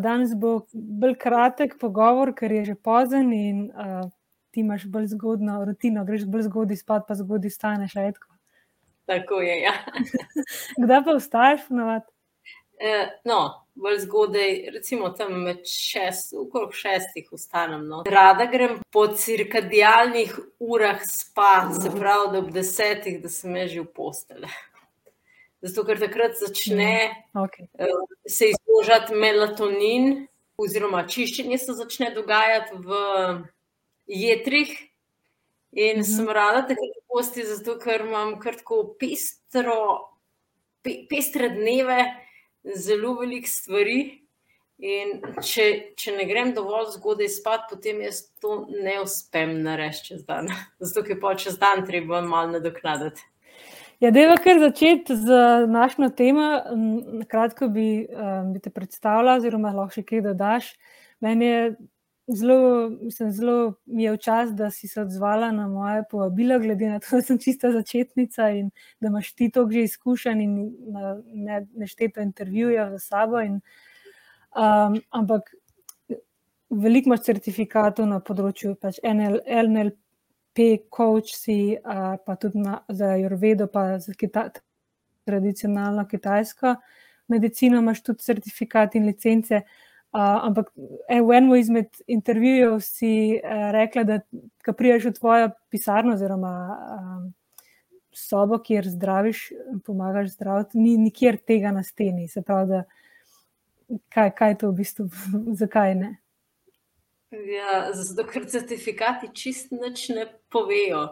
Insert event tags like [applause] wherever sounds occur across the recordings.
Danes bo bolj kratek pogovor, ker je že pozen in uh, ti imaš bolj zgodno rutino, greš bolj zgodaj spat, pa zgodaj staneš. Tako je. Ja. [laughs] Kdaj pa vstaješ, ponovadi? Eh, no, bolj zgodaj, recimo tam med šest, okrog šestih vstanem. No. Rada grem po cirkadijalnih urah spat, se pravi, da ob desetih, da sem že v postele. Zato, ker takrat začne mm, okay. uh, se izložati melatonin, oziroma čiščenje se začne dogajati v jedrih. In mm -hmm. sem rada tako posti, zato ker imam kratko pestro, pe, pestre dneve, zelo veliko stvari. In če, če ne grem dovolj zgodaj spat, potem jaz to ne uspem narediti čez dan. [laughs] Zato, ker pa čez dan treba malo nadoknaditi. Ja, Deva kar začeti z našo temo. Na kratko bi, um, bi te predstavila, oziroma lahko še kaj dodaš. Meni je zelo, mislim, zelo mi je včas, da si se odzvala na moje povabilo, glede na to, da sem čista začetnica in da imaš ti to že izkušen in ne, nešteto intervjuje za sabo. In, um, ampak veliko imaš certifikatov na področju pač NL, NLP. P-coach si, pa tudi na, za Jurvedo, pa za kita, tradicionalno kitajsko medicino, imaš tudi certifikat in licence. Uh, ampak e, v enem izmed intervjujev si uh, rekla, da ko priješ v tvojo pisarno oziroma um, sobo, kjer zdraviš, pomagaš zdraviti, ni nikjer tega na steni. Se pravi, da kaj, kaj je to v bistvu, [laughs] zakaj ne? Ja, zato, ker certifikati čist nič ne povejo.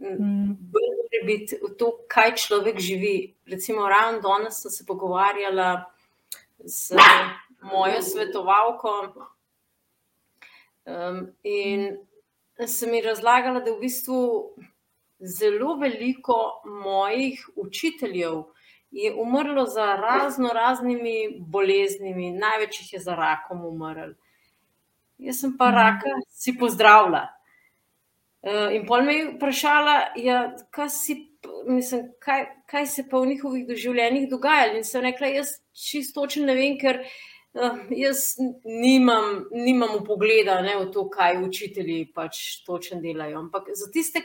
Mm. Bolje biti v to, kaj človek živi. Recimo, ravno danes sem se pogovarjala z mojo svetovalko um, in sem ji razlagala, da v bistvu zelo veliko mojih učiteljev je umrlo za razno raznimi boleznimi, največ jih je za rakom umrl jaz sem pa mhm. raka, si pozdravila. Uh, in pol me je vprašala, ja, kaj, si, mislim, kaj, kaj se pa v njihovih doživljenjih dogaja. In sem rekla, jaz čisto točno ne vem, ker uh, jaz nimam, nimam pogleda ne, v to, kaj učitelji pač točno delajo. Ampak za tiste,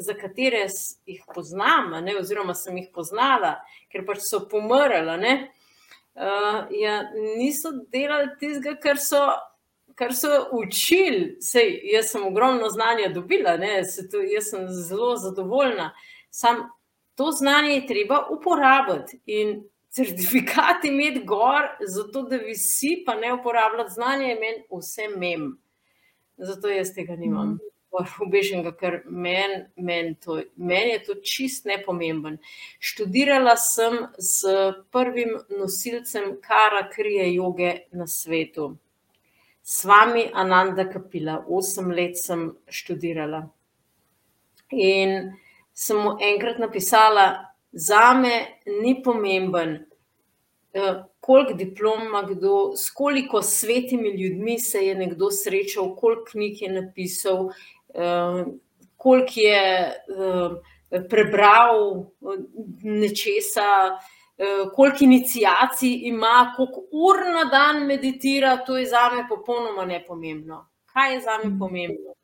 za katere jih poznam, ne, oziroma sem jih poznala, ker pač so pomrli, uh, ja, niso delali tistega, kar so kar so učili, sej, jaz sem ogromno znanja dobila, to, jaz sem zelo zadovoljna. Sam to znanje je treba uporabiti in certifikat imeti gor, zato da visi, pa ne uporabljati znanje, je meni vse mem. Zato jaz tega nimam. Mm. Ubežen, ker meni men men je to čist nepomemben. Študirala sem s prvim nosilcem kara krije joge na svetu. S vami, Ananda Kapila, osem let sem študirala. In sem mu enkrat napisala, za me ni pomemben, eh, koliko diplom ima kdo, s koliko svetimi ljudmi se je nekdo srečal, koliko knjig je napisal, eh, koliko je eh, prebral nečesa. Eh, koliko inicijacij ima, koliko ur na dan meditira, to je za me popolnoma nepomembno. Kaj je za me pomembno?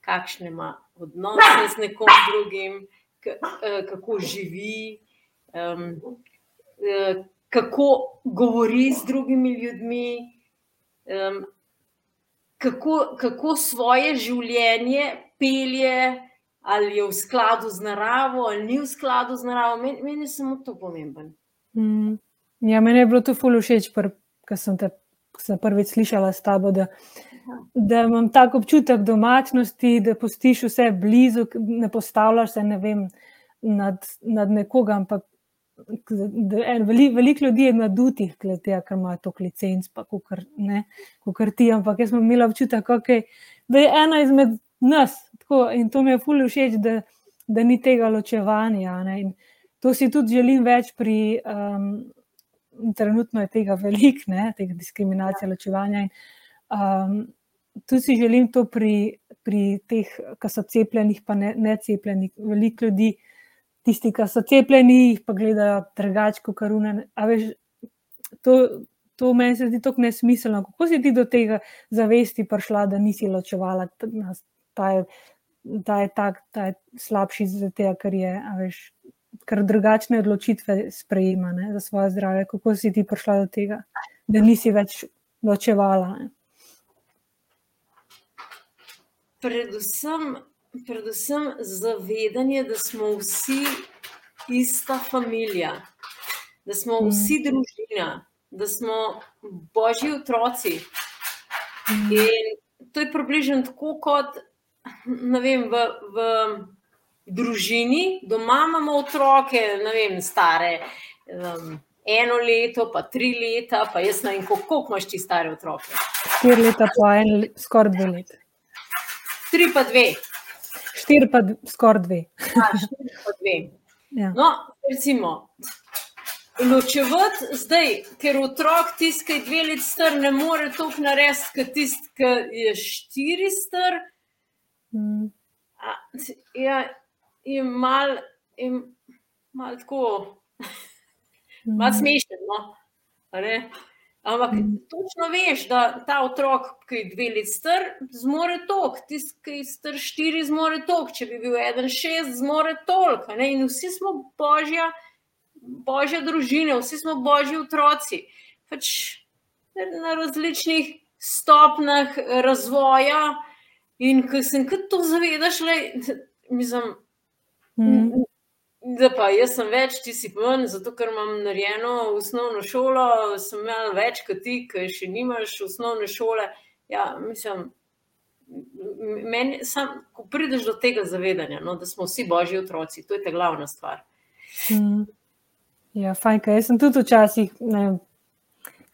Kakšne ima odnose z nekom drugim, eh, kako živi, eh, kako govori z drugimi ljudmi, kako, kako svoje življenje pelje ali je v skladu z naravo, ali ni v skladu z naravo. Meni, meni je samo to pomemben. Mm. Ja, meni je bilo to fully všeč, ker sem te sem prvič slišala s tabo. Da, da imam tako občutek domačnosti, da postiš vse blizu, ne postavljaš se ne vem, nad, nad nekoga. Ampak veliko velik ljudi je nadutih, glede ker imajo to licenc, pa kar ti. Ampak jaz sem imela občutek, okay, da je ena izmed nas, Tako, in to mi je fully všeč, da, da ni tega ločevanja. To si tudi želim več pri, um, trenutno je tega veliko, tega diskriminacije, ločevanja. In, um, tu si želim to pri, pri teh, ki so cepljeni, pa ne, ne cepljeni. Veliko ljudi, tisti, ki so cepljeni, pa gledajo drugače kot karune. To, to meni se zdi tako nesmiselno. Kako si ti do tega zavesti prišla, da nisi ločevala, da je, je, tak, je slabši tega, ker je, veš, ker drugačne odločitve sprejema ne, za svoje zdravje. Kako si ti prišla do tega, da nisi več ločevala? Ne? Predvsem, predvsem zavedanje, da smo vsi ista družina, da smo mm. vsi družina, da smo božji otroci. Mm. In to je približno tako, kot vem, v, v družini, doma imamo otroke, ne vem, stare. Um, Eno leto, pa tri leta, pa jaz ne vem, koliko imaš ti stare otroke. Štiri leta, pa en, skoraj dve leti. Tri pa dve. Štiri pa skoraj dve. A, štiri pa dve. Ja. No, recimo, ločevati zdaj, ker otrok tisti, ki je dve leti star, ne more toliko narediti, kot tisti, ki je štiri star. Mm. A, ja, in mal, in mal tako, [laughs] mm. mal smešno. No? Ampak mm. točno veš, da ta otrok, ki je dve leti star, zmore tok, tisti, ki je star štiri, zmore tok, če bi bil eden šest, zmore tolk. In vsi smo božja, božja družina, vsi smo božji otroci. Pač na različnih stopnjah razvoja. In ko sem to zavedaš, le, mislim, mm. Da, pa jaz sem več, ti si manj, zato ker imam narejeno osnovno šolo, sem imel več kot ti, ki še nimaš osnovne šole. Ja, mislim, meni, sam, ko prideš do tega zavedanja, no, da smo vsi božji otroci, to je ta glavna stvar. Mm. Ja, fajn, kaj sem tudi včasih,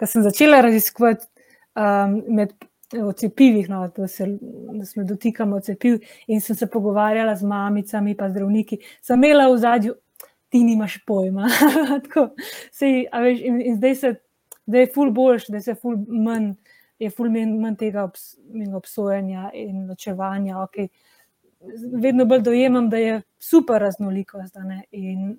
ko sem začela raziskovati um, med o cepivih, no, da, se, da se dotikamo cepiv. In sem se pogovarjala z mamicami, pa zdravniki. Sem imela v zadju, ti nimaš pojma. [laughs] Tako, sej, veš, in, in zdaj se, da je ful boljš, da se ful manj, je ful manj, tega obs, obsojanja in ločevanja. Okay. Vedno bolj dojemam, da je super raznolikost. In,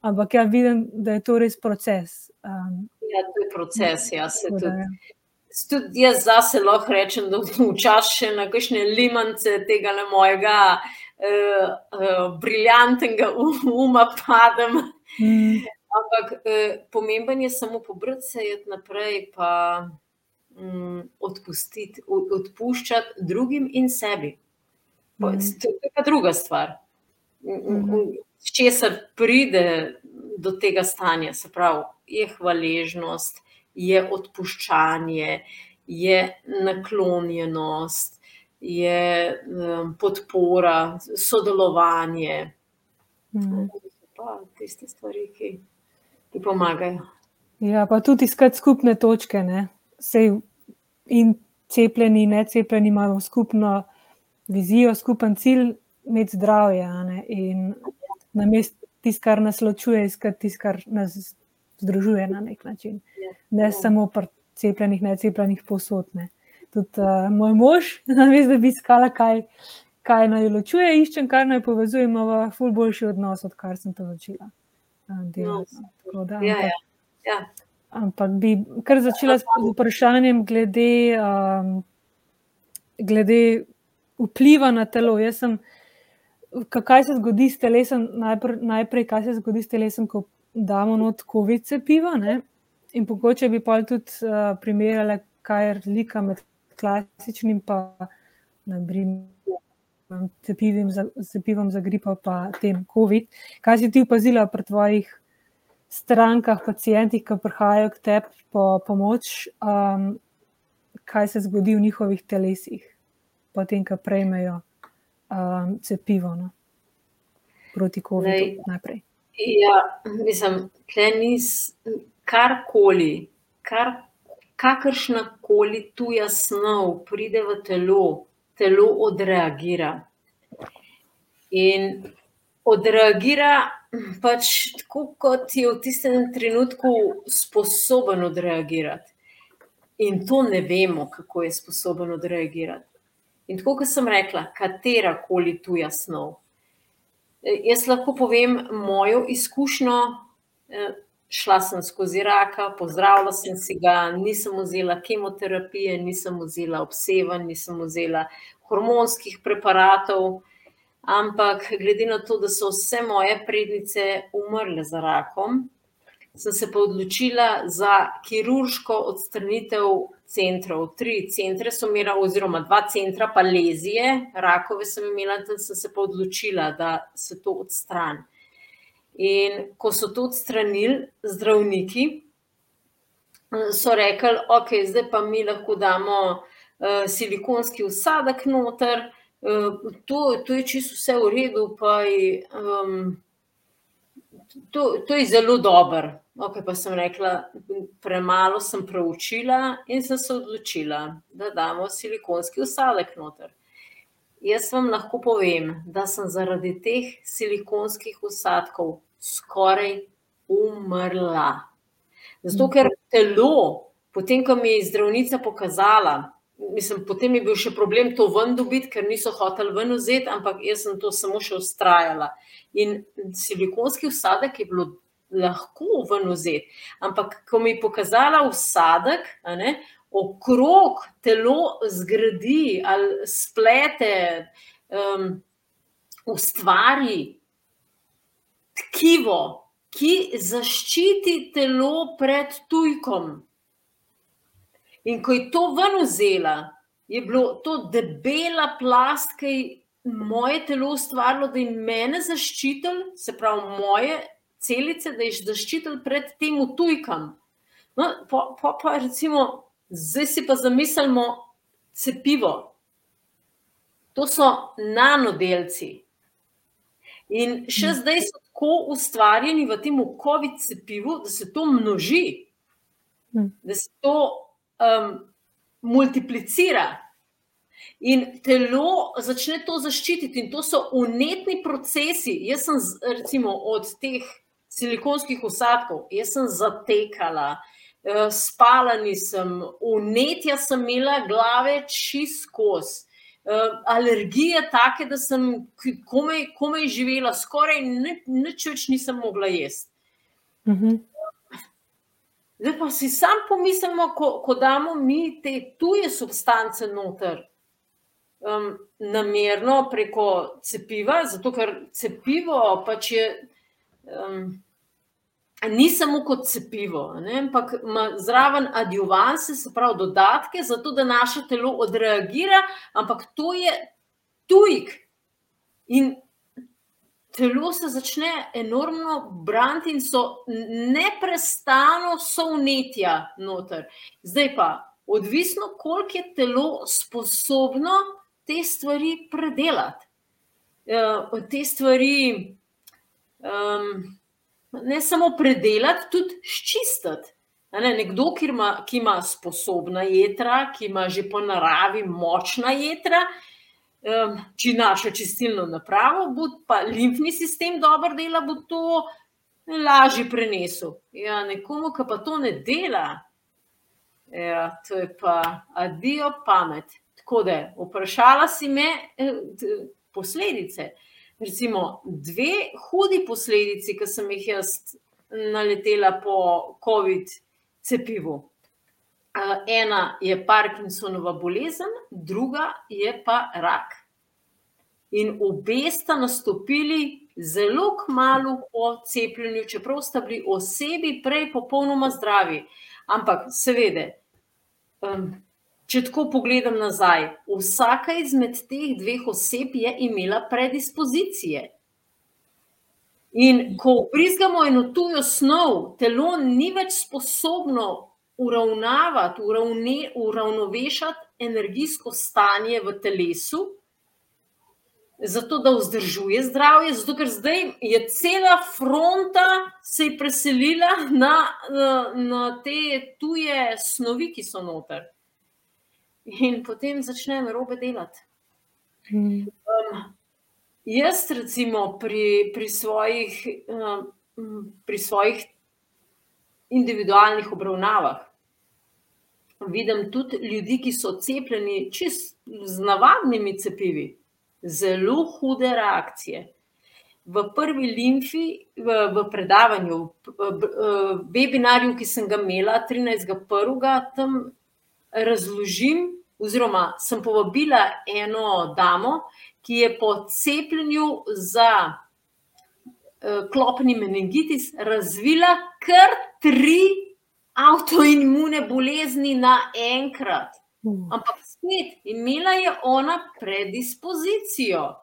ampak ja, vidim, da je to res proces. Um, ja, to je proces, ja, se tudi. Ja tudi jaz zase lahko rečem, da včasih še na kakšne limance tega le mojega uh, uh, briljantnega uma padem. Mm. Ampak uh, pomemben je samo pobrati se naprej, pa um, odpustiti, odpuščati drugim in sebi. Mm. To je pa druga stvar. Mm. Česar pride do tega stanja, se pravi, je hvaležnost, je odpuščanje, je naklonjenost, je um, podpora, sodelovanje. Mm. Pa tiste stvari, ki, ki pomagajo. Ja, pa tudi iskati skupne točke. Sej in cepljeni, in necepljeni imamo skupno vizijo, skupen cilj, imeti zdravje. In na mestu tisto, kar nas ločuje, iskati tisto, kar nas združuje na nek način. Ne ja. samo pri cepljenih, ne cepljenih posodne. Tudi uh, moj mož, namesto [laughs] da bi iskala, kaj, kaj naj ločuje, iščem, kar naj povezuje, ima ful boljši odnos, odkar sem to začela. Uh, delati, no, da, ja, ampak, ja. Ja. ampak bi kar začela s vprašanjem glede, um, glede vpliva na telo. Jaz sem. Kaj se zgodi s telesom, najprej, najprej kaj se zgodi s telesom, ko damo not COVID cepiva. Ne? In pogoče bi pa tudi uh, primerjali, kaj je razlika med klasičnim in cepivom za, cepivom za gripo, pa tem COVID. Kaj si ti opazila pri tvojih strankah, pacijentih, ki prihajajo k tebi po pomoč, um, kaj se zgodi v njihovih telesih, potem, ko prejmejo um, cepivo no? proti COVID-u najprej. Ja, mislim, da ni karkoli, kar, kakršna koli tuja snov pride v telo, telo odreagira. In odreagira pač tako, kot je v tistem trenutku sposoben odreagirati. In to ne vemo, kako je sposoben odreagirati. In tako, kot sem rekla, katera koli tuja snov. Jaz lahko povem mojo izkušnjo. Eh, šla sem skozi raka, pozdravila sem si ga, nisem vzela kemoterapije, nisem vzela obsevanj, nisem vzela hormonskih preparatov. Ampak, glede na to, da so vse moje prednice umrle za rakom, sem se pa odločila za kirurško odstranitev centrov. Tri centre so imela, oziroma dva centra, pa lezije, rakove sem imela, in sem se pa odločila, da se to odstrani. In ko so to odstranili zdravniki, so rekli, ok, zdaj pa mi lahko damo uh, silikonski usadek noter, uh, to, to je čisto vse v redu, pa je, um, to, to je zelo dobro. Ok, pa sem rekla, premalo sem preučila in sem se odločila, da damo silikonski usadek noter. Jaz vam lahko povem, da sem zaradi teh silikonskih usadkov skoraj umrla. Zato, ker telo, potem, ko mi je zdravnica pokazala, mislim, potem je bil še problem to ven dobiti, ker niso hoteli ven vzeti, ampak jaz sem to samo še ustrajala. In silikonski usadek je bilo lahko ven vzeti, ampak ko mi je pokazala usadek, ne, okrog telo zgradi ali splete, um, ustvari tkivo, ki zaščiti telo pred tujkom. In ko je to ven vzela, je bilo to debela plast, ki je moje telo ustvarilo, da je mene zaščitil, se pravi moje celice, da je zaščitil pred tem tujkam. No, pa, pa, pa recimo, Zdaj si pa zamislimo cepivo. To so nanodelci. In še mm. zdaj so tako ustvarjeni v tem COVID cepivu, da se to množi, mm. da se to um, multiplicira. In telo začne to zaščititi, in to so unetni procesi. Jaz sem, recimo, od teh silikonskih usadkov, jaz sem zatekala, Eh, spala nisem, unetja sem imela glave čist skozi. Uh, alergije take, da sem komaj, komaj živela, skoraj nič več nisem mogla jesti. Uh mhm. Zdaj pa si sam pomislimo, ko, ko damo mi te tuje substance noter, um, namerno preko cepiva, zato ker cepivo pač je. Um, ni samo kot cepivo, ne, ampak ima zraven adjuvanse, se pravi dodatke, zato da naše telo odreagira, ampak to je tujk. In telo se začne enormno braniti, in so neprestano sovnetja noter. Zdaj pa, odvisno, koliko je telo sposobno te stvari predelati. Uh, te stvari. Um, ne samo predelati, tudi ščistiti. Ne, nekdo, ki ima, ki ima sposobna jedra, ki ima že po naravi močna jedra, um, če naša čistilno napravo, bo pa limfni sistem dobro dela, bo to lažje prenesel. Ja, nekomu, ki pa to ne dela, ja, to je pa adijo pamet. Tako da, vprašala si me eh, posledice recimo, dve hudi posledici, ki sem jih jaz naletela po COVID cepivu. Ena je Parkinsonova bolezen, druga je pa rak. In obe sta nastopili zelo kmalo po cepljenju, čeprav sta bili osebi prej popolnoma zdravi. Ampak, seveda, če tako pogledam nazaj, vsaka izmed teh dveh oseb je imela predispozicije. In ko brizgamo eno tujo snov, telo ni več sposobno uravnavati, uravne, uravnovešati energijsko stanje v telesu, zato da vzdržuje zdravje, zato ker zdaj je cela fronta se preselila na, na, na te tuje snovi, ki so noter in potem začnem robe delati. Um, jaz, recimo, pri, pri, svojih, um, pri svojih individualnih obravnavah, vidim tudi ljudi, ki so cepljeni z navadnimi cepivi, zelo hude reakcije. v prvi limfi, v, v predavanju, v webinarju, ki sem ga imela 13.1. tam razložim, oziroma sem povabila eno damo, ki je po cepljenju za uh, klopni meningitis razvila kar tri avtoimune bolezni naenkrat. Ampak spet, imela je ona predispozicijo.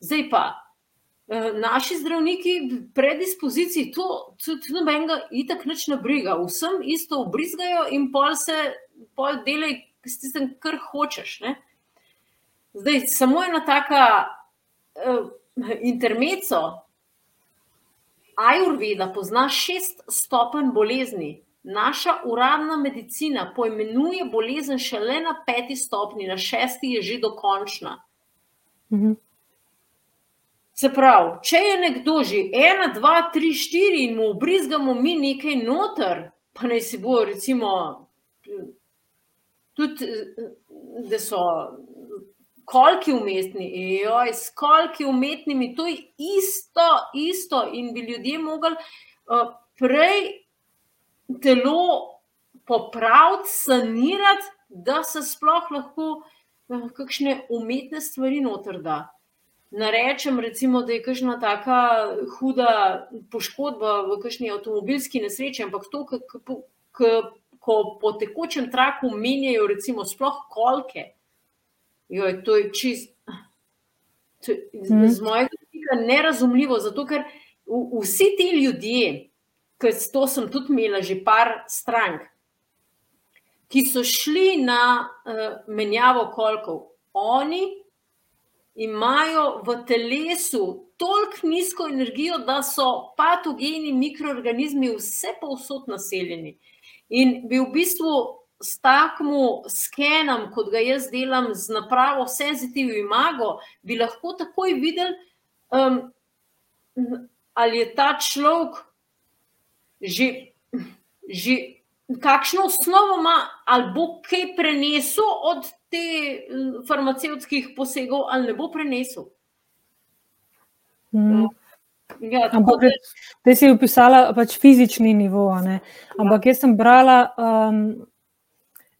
Zdaj pa, uh, naši zdravniki, predispoziciji, to tudi nobenega itak nič ne briga, vsem isto obrizgajo in pol se, pol delaj s tistem, kar hočeš. Ne? Zdaj, samo ena taka uh, intermeco, Ajurveda pozna šest stopenj bolezni. Naša uradna medicina poimenuje bolezen šele na peti stopni, na šesti je že dokončna. Mhm. Se pravi, če je nekdo že ena, dva, tri, štiri in mu obrizgamo mi nekaj noter, pa naj si bo, recimo, tudi, da so kolki umetni, joj, s kolki umetnimi, to je isto, isto. In bi ljudje mogli uh, prej telo popraviti, sanirati, da se sploh lahko uh, kakšne umetne stvari noter da. Narečem, recimo, da je kakšna taka huda poškodba v kakšni avtomobilski nesreči, ampak to, ko po tekočem traku menjajo, recimo, sploh kolke. Joj, to je čist. To je mm. Z mojega vidika nerazumljivo, zato ker vsi ti ljudje, ki to sem tudi imela, že par strank, ki so šli na uh, menjavo kolkov, oni imajo v telesu toliko nizko energijo, da so patogeni mikroorganizmi vse povsod naseljeni. In bi v bistvu s takim skenom, kot ga jaz delam z napravo Sensitive Imago, bi lahko takoj videl, um, ali je ta človek že, že kakšno osnovo ima, ali bo kaj prenesel od te farmacevtskih posegov, ali ne bo prenesel. Mm. Ja, Ampak, da si opisala pač fizični nivo. Ampak ja. jaz sem brala um,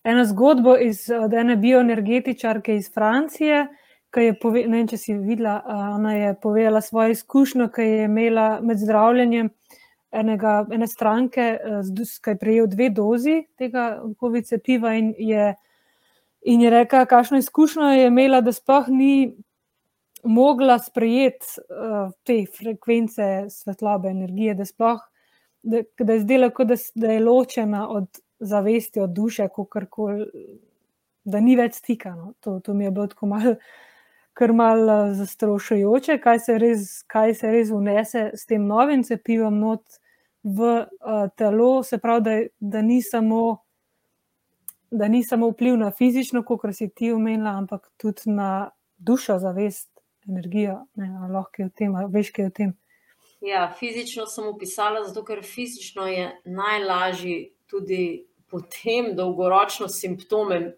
eno zgodbo iz, od ene bioenergetičarke iz Francije, ki je povedala, ne vem, če si videla, ona je povedala svojo izkušnjo, ki je imela med zdravljenjem enega, ene stranke, ki je prejel dve dozi tega COVID cepiva in je, in je rekla, kakšno izkušnjo je imela, da sploh ni mogla sprejeti uh, te frekvence svetlobe, energije, da, sploh, da, da je zdela, kot da, da je ločena od zavesti od duše, koli, da ni več stika. No. To, to mi je bilo tako malo, kar malo eh, zastrošujoče, kaj se, res, kaj se res unese s tem novim cepivom not v uh, telo, se pravi, da, da, ni samo, da ni samo vpliv na fizično, kot si ti omenila, ampak tudi na dušo, zavest, energijo. Ne, lahko je v tem, veš, kaj je v tem. Ja, fizično sem opisala, zato ker fizično je najlažje tudi potem dolgoročno simptome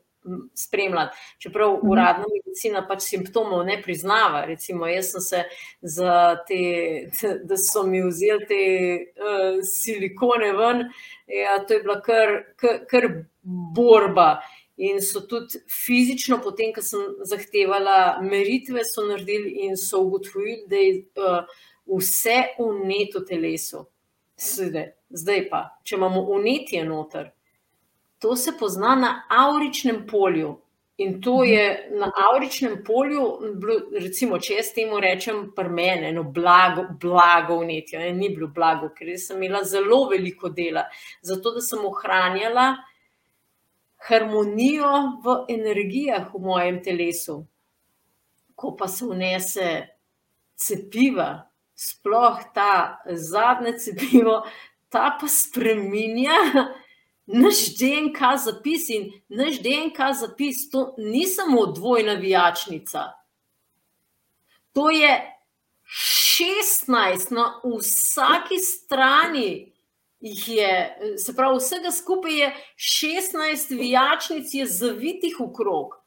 spremljati. Čeprav mhm. uradna medicina pač simptomov ne priznava. Recimo, jaz sem se za te, [laughs] da so mi vzeli te uh, silikone ven, ja, to je bila kar, kar, kar borba. In so tudi fizično, potem, ko sem zahtevala meritve, so naredili in so ugotovili, da je uh, vse uneto telesu. Zdaj pa, če imamo unetje noter, to se pozna na auričnem polju. In to mhm. je na auričnem polju, recimo, če jaz temu rečem, prmene, no, blago, blago vnetje, ne, ni bilo blago, ker sem imela zelo veliko dela, zato da sem ohranjala harmonijo v energijah v mojem telesu. Ko pa se vnese cepiva, sploh ta zadnje cepivo, ta pa spremenja naš DNK zapis in naš DNK zapis, to ni samo dvojna vijačnica. To je 16 na vsaki strani. Je, se pravi, vsega skupaj je 16 vijačnic, je zavitih v krog.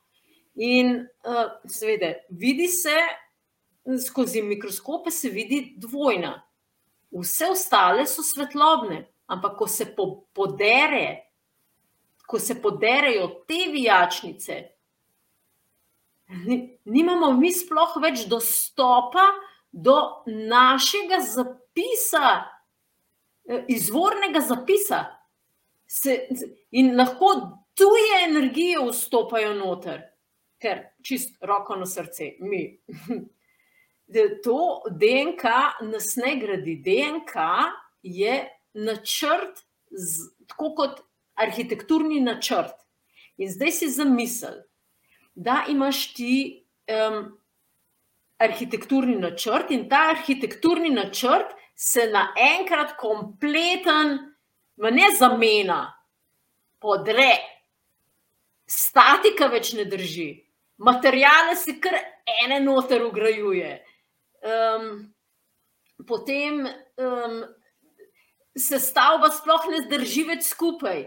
In uh, seveda, vidi se skozi mikroskope se vidi dvojna. Vse ostale so svetlobne, ampak ko se po, podere, ko se poderejo te vijačnice, nimamo mi sploh več dostopa do našega zapisa, eh, izvornega zapisa. Se, in lahko tuje energije vstopajo noter, ker čist roko na srce, mi. [laughs] To DNK nas ne gradi. DNK je načrt, z, tako kot arhitekturni načrt. In zdaj si zamisel, da imaš ti um, arhitekturni načrt in ta arhitekturni načrt se naenkrat kompleten, ne zamena, podre. Statika več ne drži, materijale se kar ene noter ugrajuje. Um, potem um, se stavba sploh ne zdrži več skupaj.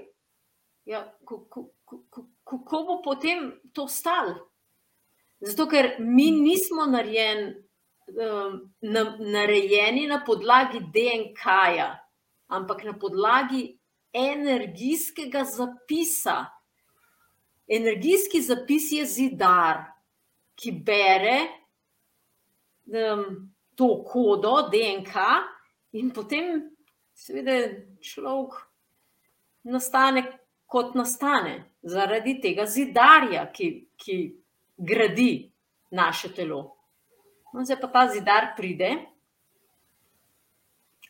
Ja, kako bo potem to stalo? Zato, ker mi nismo narejen, um, na, narejeni na podlagi DNK-ja, ampak na podlagi energijskega zapisa. Energijski zapis je zidar, ki bere um, to kodo DNK, in potem, seveda, človek nastane kot nastane, zaradi tega zidarja, ki, ki gradi naše telo. No, zdaj pa ta zidar pride,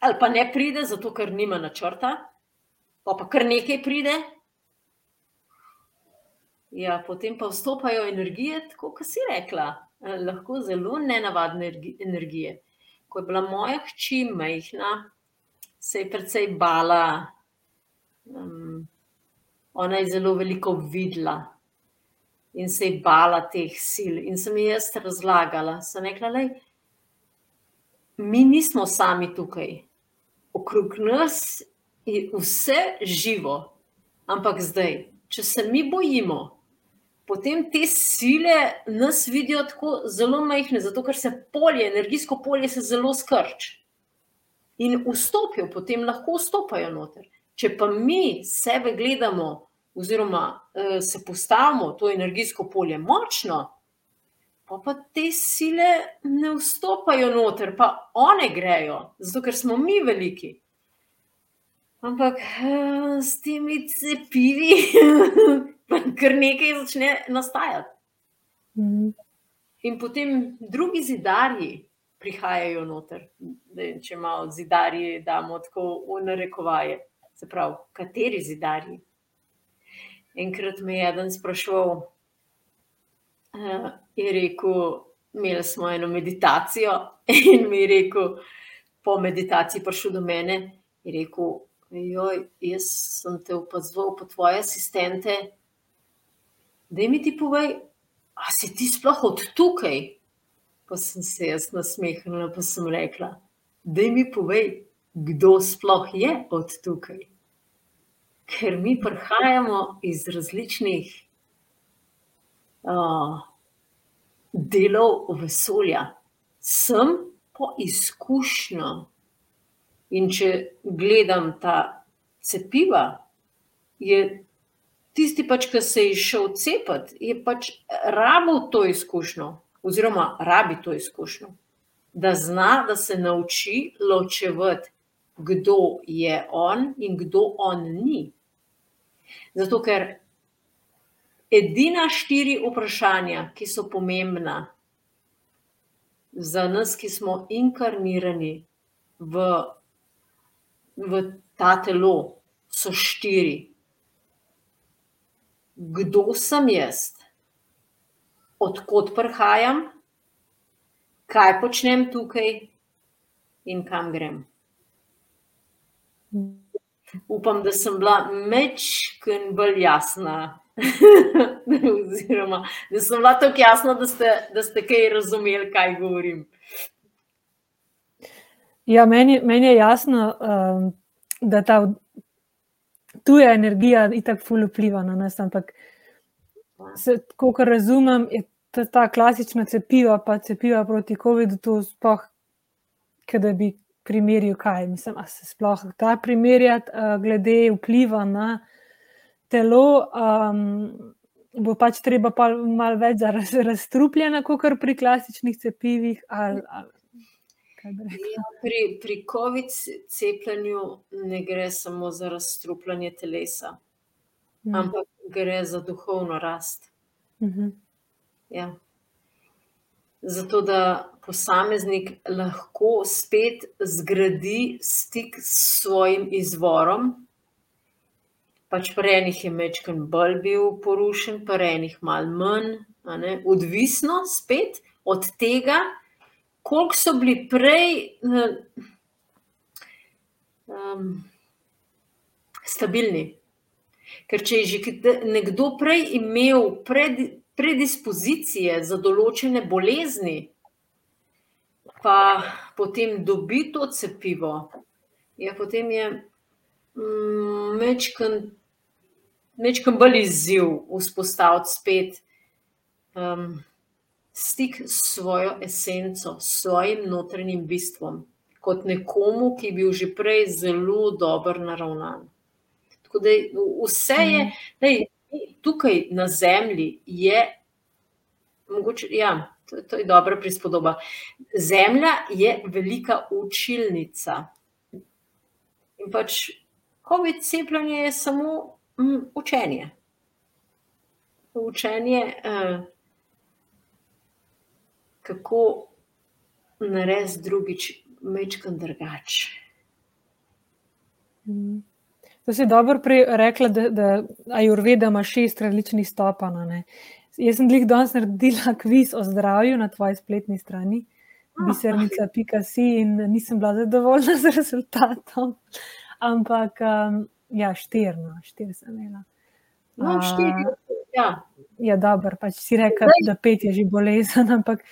ali pa ne pride, zato ker nima načrta, pa pa kar nekaj pride. Ja, potem pa vstopajo energije, tako kot si rekla, eh, lahko zelo nenavadne energije. Ko je bila moja hči majhna, se je precej bala. Um, ona je zelo veliko videla in se je bala teh sil. In sem ji jaz razlagala, sem rekla, da mi nismo sami tukaj, okrog nas je vse živo, ampak zdaj, če se mi bojimo. Potem te sile nas vidijo tako zelo majhne, zato ker se polje, energijsko polje, se zelo skrči. In vstopijo, potem lahko vstopajo noter. Če pa mi sebe gledamo oziroma eh, se postavimo to energijsko polje močno, pa, pa te sile ne vstopajo noter, pa one grejo, zato ker smo mi veliki. Ampak eh, s temi cepivi, [laughs] kar nekaj začne nastajati. Mhm. In potem drugi zidarji prihajajo noter, da, če malo zidarji damo tako v narekovaje. Se pravi, kateri zidarji? enkrat me je eden sprašval, uh, je rekel, imeli smo eno meditacijo [laughs] in mi je rekel, po meditaciji prišel do mene in rekel, joj, jaz sem te opazoval po tvoje asistente, da mi ti povej, a si ti sploh od tukaj? Pa sem se jaz nasmehnila, pa sem rekla, da mi povej, kdo sploh je od tukaj. Ker mi prihajamo iz različnih uh, delov vesolja, sem po izkušnjo. In če gledam ta cepiva, je tisti, pač, ki se je šel cepiti, je pač rabil to izkušnjo, oziroma rabi to izkušnjo, da zna, da se nauči ločevati, kdo je on in kdo on ni. Zato, ker edina štiri vprašanja, ki so pomembna za nas, ki smo inkarnirani v, v ta telo, so štiri. Kdo sem jaz, odkot prihajam, kaj počnem tukaj in kam grem. Upam, da sem bila mečken bolj jasna. [laughs] Oziroma, da sem bila tako jasna, da ste, da ste kaj razumeli, kaj govorim. Ja, meni, meni je jasno, um, da ta tuja energija in tako ful vpliva na nas. Ampak, kot razumem, je ta, ta klasična cepiva, pa cepiva proti COVID-u, to sploh, da bi primerjal, kaj mislim, a se sploh ta primerjati, uh, glede vpliva na telo. Um, Bo pač treba pa malo več za raz, razstrupljena, kot pri klasičnih cepivih. Ali, ali, ja, pri pri COVID cepljenju ne gre samo za razstrupljanje telesa, hmm. ampak gre za duhovno rast. Hmm. Ja. Zato, da posameznik lahko spet zgradi stik s svojim izvorom. Pač pri enih je mečken bolj bil porušen, pri enih malo manj, odvisno spet od tega, koliko so bili prej um, stabilni. Ker če je že nekdo prej imel pred predispozicije za določene bolezni, pa potem dobi to cepivo, ja, potem je mečken, mečken bolj izziv vzpostaviti spet um, stik s svojo esenco, s svojim notranjim bistvom, kot nekomu, ki je bil že prej zelo dobro naravnan. Tako da vse je, da je tukaj na zemlji je, mogoče, ja, to, to je dobra prispodoba. Zemlja je velika učilnica. In pač COVID cepljenje je samo mm, učenje. Učenje, uh, kako narediti drugič, mečkam drugače. Mm. To si dobro rekla, da, da Ajurveda ima šest različnih stopanj. Jaz sem jih danes naredila [laughs] kviz o zdravju na tvoji spletni strani, ah, bisernica.si, in nisem bila zadovoljna [laughs] z rezultatom. Ampak, um, ja, štirno, štir sem imela. No, štiri, ja. Ja, dobro, pač si rekel, da pet je že bolezen, [laughs] ampak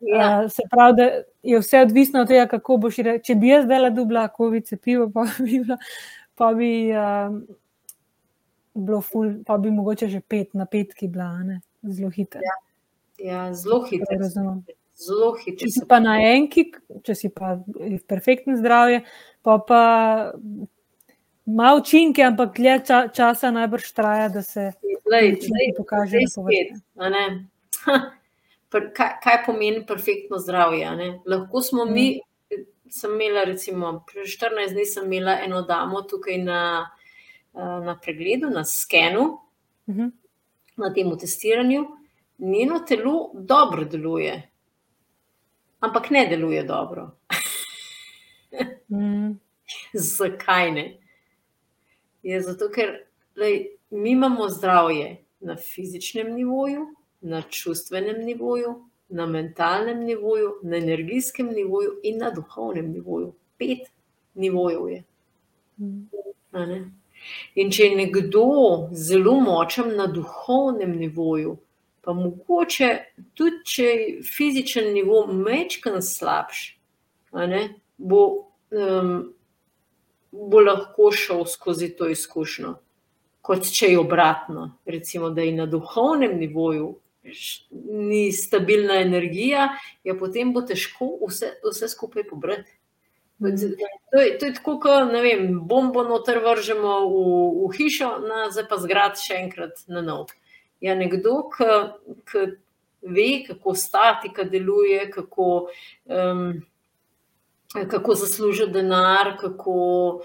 ja. uh, se pravi, da je vse odvisno od tega, kako boš rekel. Če bi jaz zdaj dubla, COVID cepivo, pa bi bila pa bi uh, bilo ful, pa bi mogoče že pet na petki bila, ne? zelo hitro. Ja. ja, zelo hitro. Zelo hitro. Če si pa na enki, če si pa v perfektnem zdravju, pa pa ima učinke, ampak dlje ča, časa najbrž traja, da se pokaže. [laughs] Kaj, kaj pomeni perfektno zdravje? Lahko smo mi mm sem imela, recimo, 14 dni sem imela eno damo tukaj na, eh, na pregledu, na skenu, uh mhm. -huh. na tem testiranju. Njeno telo dobro deluje, ampak ne deluje dobro. mm. [laughs] Zakaj ne? Je zato, ker lej, mi imamo zdravje na fizičnem nivoju, na čustvenem nivoju, na mentalnem nivoju, na energijskem nivoju in na duhovnem nivoju. Pet nivojev je. In če je nekdo zelo močen na duhovnem nivoju, pa mogoče tudi če je fizičen nivo mečkan slabši, bo, um, bo lahko šel skozi to izkušnjo. Kot če je obratno, recimo, da je na duhovnem nivoju ni stabilna energija, ja, potem bo težko vse, vse skupaj pobrati. To je, to je tako, kot bombo noter vržemo v, v hišo, na, zdaj pa zgrad še enkrat na nov. Ja, nekdo, ki ve, kako statika deluje, kako, um, kako zasluži denar, kako,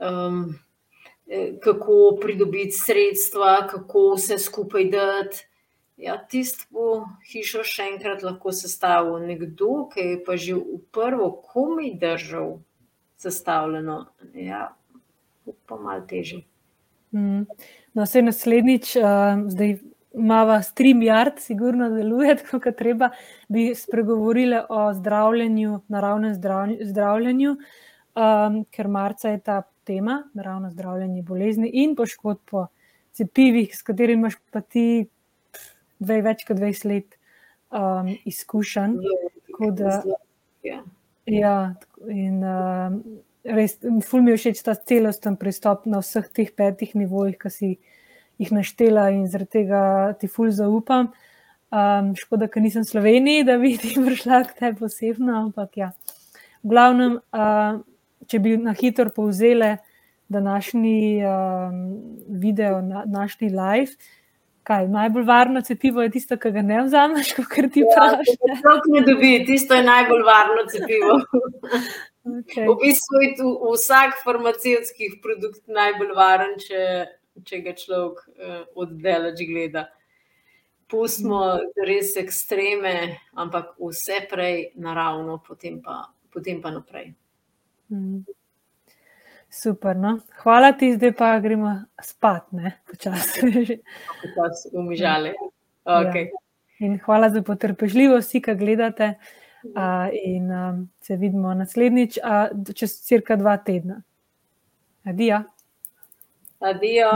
um, kako pridobiti sredstva, kako vse skupaj dati. Ja, tisti bo hišo še enkrat lahko sestavil nekdo, ki je pa že v prvo komaj držal sestavljeno. Ja, pa malo teže. Mm. No, vse naslednjič, uh, zdaj imamo stream yard, sigurno deluje [laughs] tako, kot treba, bi spregovorili o zdravljenju, naravnem zdravljenju, um, ker marca je ta tema, naravno zdravljenje bolezni in poškodb po cepivih, s katerimi imaš pa ti dve, več kot 20 let um, izkušenj. Ja. ja, in um, res, ful mi je všeč ta celosten pristop na vseh teh petih nivojih, ki si jih naštela in zaradi tega ti ful zaupam. Um, škoda, ker nisem v Sloveniji, da bi [laughs] ti prišla k tebi posebno, ampak ja. V glavnem, uh, če bi na hitro povzele današnji um, video, na, današnji live, kaj najbolj varno cepivo je tisto, ki ga ne vzameš, kot ti praviš. Ja, [laughs] to ne dobi, tisto je najbolj varno cepivo. [laughs] Okay. V bistvu je tu vsak farmacevtski produkt najbolj varen, če, če ga človek uh, oddelač gleda. Pustimo res ekstreme, ampak vse prej naravno, potem pa, potem pa naprej. Mm. Super. No? Hvala ti, zdaj pa gremo spat, ne počasi. Počasi umižali. Okay. Ja. Hvala za potrpežljivost, ki gledate. Uh, in um, se vidimo naslednjič, uh, čez cirka dva tedna. Adijo. Adijo.